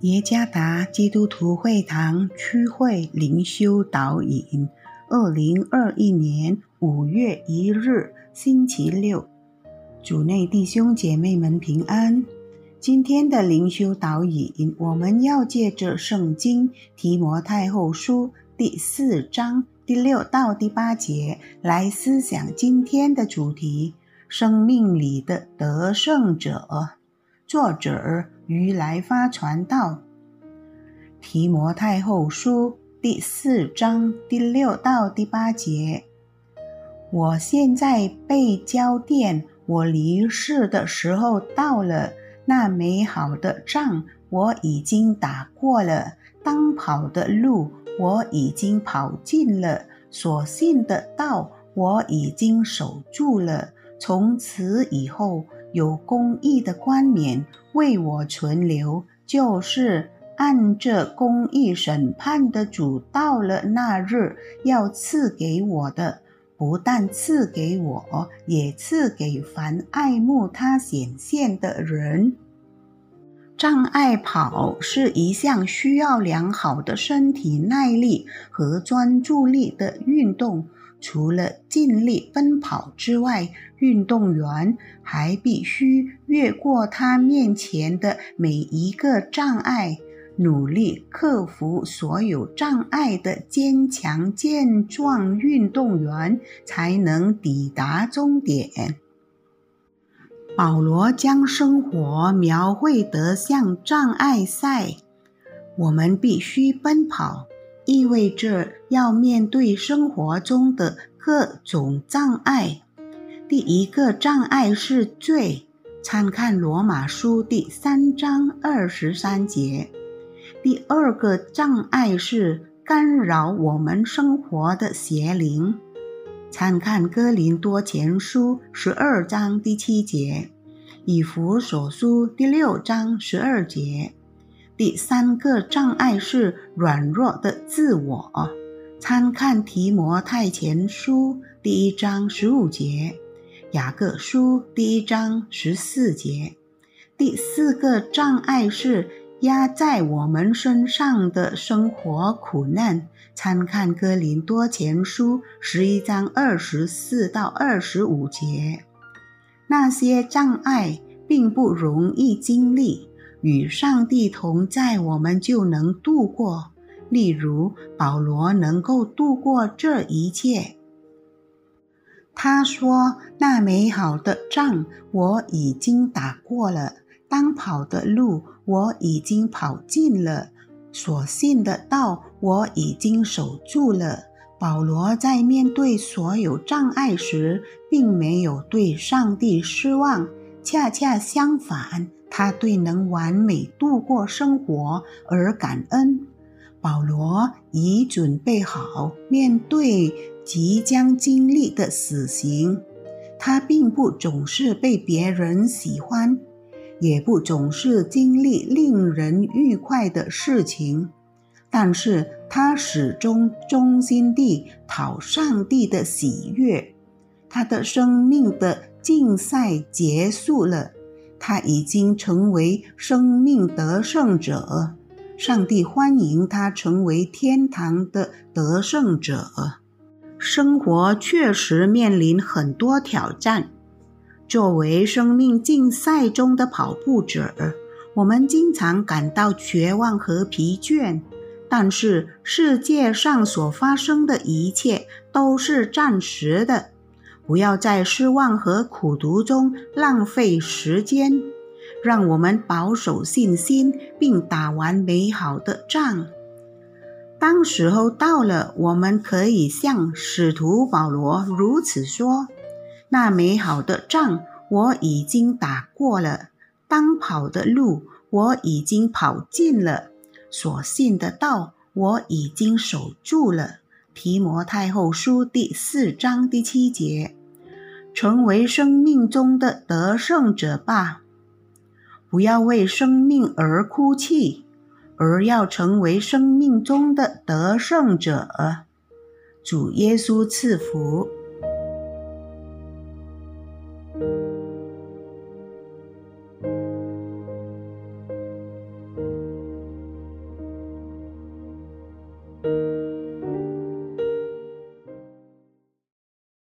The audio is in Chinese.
耶加达基督徒会堂区会灵修导引，二零二一年五月一日星期六，主内弟兄姐妹们平安。今天的灵修导引，我们要借着圣经提摩太后书第四章第六到第八节来思想今天的主题：生命里的得胜者。作者于来发传道，提摩太后书第四章第六到第八节。我现在被交电，我离世的时候到了。那美好的仗我已经打过了，当跑的路我已经跑尽了，所信的道我已经守住了。从此以后。有公义的冠冕为我存留，就是按着公义审判的主到了那日要赐给我的，不但赐给我，也赐给凡爱慕他显现的人。障碍跑是一项需要良好的身体耐力和专注力的运动。除了尽力奔跑之外，运动员还必须越过他面前的每一个障碍，努力克服所有障碍的坚强健壮运动员才能抵达终点。保罗将生活描绘得像障碍赛，我们必须奔跑。意味着要面对生活中的各种障碍。第一个障碍是罪，参看罗马书第三章二十三节。第二个障碍是干扰我们生活的邪灵，参看哥林多前书十二章第七节，以弗所书第六章十二节。第三个障碍是软弱的自我，参看提摩太前书第一章十五节，雅各书第一章十四节。第四个障碍是压在我们身上的生活苦难，参看哥林多前书十一章二十四到二十五节。那些障碍并不容易经历。与上帝同在，我们就能度过。例如，保罗能够度过这一切。他说：“那美好的仗我已经打过了，当跑的路我已经跑尽了，所信的道我已经守住了。”保罗在面对所有障碍时，并没有对上帝失望，恰恰相反。他对能完美度过生活而感恩。保罗已准备好面对即将经历的死刑。他并不总是被别人喜欢，也不总是经历令人愉快的事情，但是他始终忠心地讨上帝的喜悦。他的生命的竞赛结束了。他已经成为生命得胜者，上帝欢迎他成为天堂的得胜者。生活确实面临很多挑战。作为生命竞赛中的跑步者，我们经常感到绝望和疲倦。但是世界上所发生的一切都是暂时的。不要在失望和苦读中浪费时间，让我们保守信心，并打完美好的仗。当时候到了，我们可以像使徒保罗如此说：“那美好的仗我已经打过了，当跑的路我已经跑尽了，所信的道我已经守住了。”提摩太后书第四章第七节。成为生命中的得胜者吧！不要为生命而哭泣，而要成为生命中的得胜者。主耶稣赐福。